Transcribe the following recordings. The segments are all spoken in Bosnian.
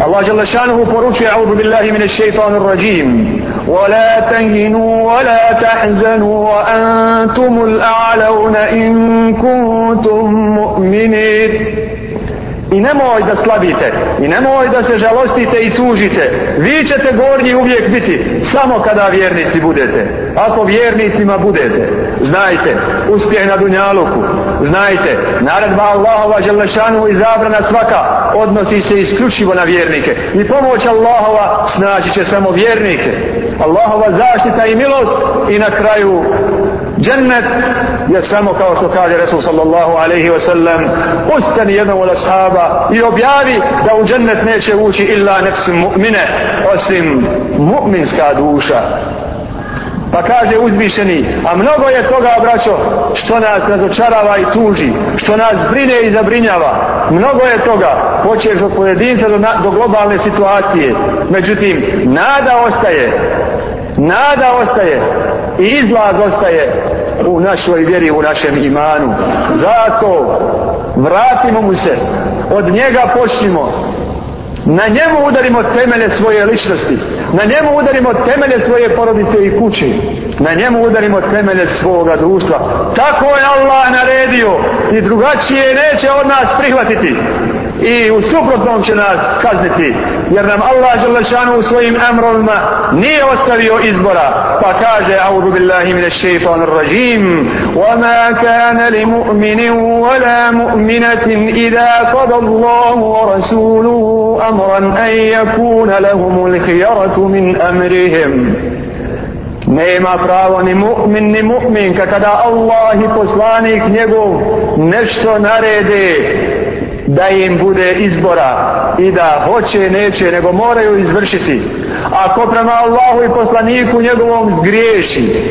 Allah جل شانه poručuje أعوذ بالله من الشيطان الرجيم ولا تهنوا ولا تحزنوا وأنتم الأعلون إن كنتم مؤمنين I nemoj da slabite, i nemoj da se žalostite i tužite. Vi ćete gornji uvijek biti, samo kada vjernici budete. Ako vjernicima budete, znajte, uspjeh na Dunjaluku, znajte, naredba Allahova želešanu i zabrana svaka odnosi se isključivo na vjernike. I pomoć Allahova snaći će samo vjernike. Allahova zaštita i milost i na kraju Džennet je samo kao što kaže Resul sallallahu alaihi wa sallam ustani jednom od ashaba i objavi da u džennet neće ući illa nefsim mu'mine osim mu'minska duša. Pa kaže uzvišeni, a mnogo je toga, braćo, što nas razočarava i tuži, što nas brine i zabrinjava. Mnogo je toga, počeš od pojedinca do, do globalne situacije. Međutim, nada ostaje, nada ostaje i izlaz ostaje u našoj vjeri, u našem imanu. Zato vratimo mu se, od njega počnimo, na njemu udarimo temelje svoje ličnosti, na njemu udarimo temelje svoje porodice i kuće, na njemu udarimo temelje svoga društva. Tako je Allah naredio i drugačije neće od nas prihvatiti i u suprotnom će nas kazniti jer nam Allah Želešanu u svojim emrovima nije ostavio izbora pa kaže audu billahi mine šeitan rajim وما كان لمؤمن ولا مؤمنة إذا قضى الله ورسوله أمرا أن يكون لهم الخيرة من أمرهم nema pravo ni mu'min ni mu'minka kada Allah i poslanik njegov nešto narede da im bude izbora i da hoće neće nego moraju izvršiti. Ako prema Allahu i poslaniku njegovom griješi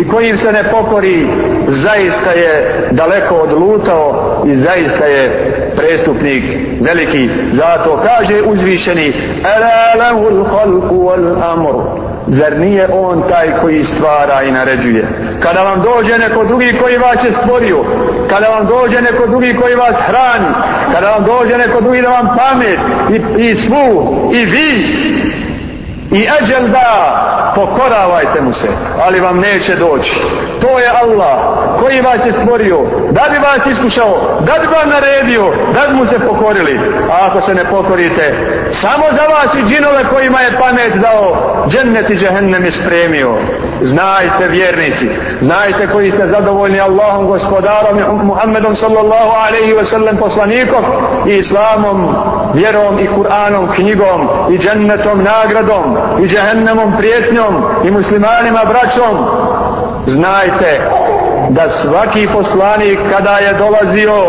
i kojim se ne pokori zaista je daleko odlutao i zaista je prestupnik veliki. Zato kaže uzvišeni ala lahul khalqu wal amru. Zar nije on taj koji stvara i naređuje? Kada vam dođe neko drugi koji vas je stvorio, kada vam dođe neko drugi koji vas hrani, kada vam dođe neko drugi da vam pamet i, i svu i vi i eđel da pokoravajte mu se ali vam neće doći. To je Allah koji vas je stvorio da bi vas iskušao da bi vam naredio da bi mu se pokorili. A ako se ne pokorite samo za vas i džinove kojima je pamet dao džennet i džehennem je spremio. Znajte vjernici znajte koji ste zadovoljni Allahom gospodarom Muhammedom sallallahu alaihi ve sellem poslanikom i islamom vjerom i Kur'anom knjigom i džennetom nagradom i džehennemom prijetnjom i muslimanima braćom. Znajte da svaki poslanik kada je dolazio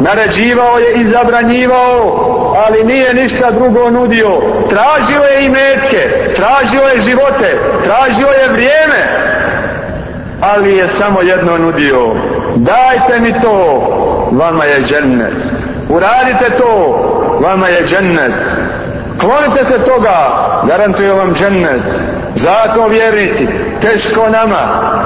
naređivao je i zabranjivao ali nije ništa drugo nudio. Tražio je i metke tražio je živote tražio je vrijeme ali je samo jedno nudio. Dajte mi to vama je džennet. Uradite to vama je džennet. Klonite se toga garantuju vam džennet. Zato vjernici teško nama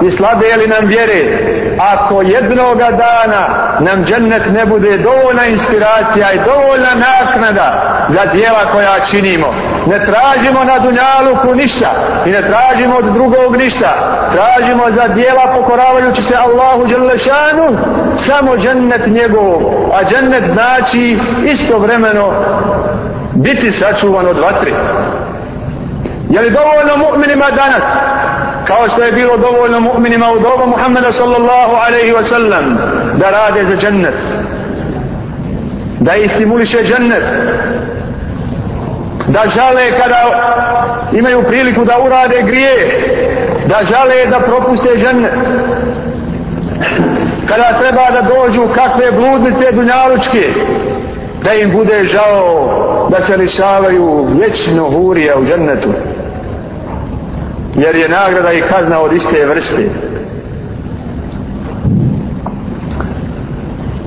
i slabe li nam vjere ako jednoga dana nam džennet ne bude dovoljna inspiracija i dovoljna naknada za dijela koja činimo ne tražimo na dunjaluku ništa i ne tražimo od drugog ništa tražimo za dijela pokoravajući se Allahu Đelešanu samo džennet njegov a džennet znači istovremeno biti sačuvan od vatri. Je li dovoljno mu'minima danas, kao što je bilo dovoljno mu'minima u dobu Muhammeda sallallahu alaihi wa sallam, da rade za džennet, da istimuliše džennet, da žale kada imaju priliku da urade grije, da žale da propuste džennet, kada treba da dođu kakve bludnice dunjalučke, da im bude žao da se lišavaju vječno hurija u džennetu jer je nagrada i kazna od iste vrste.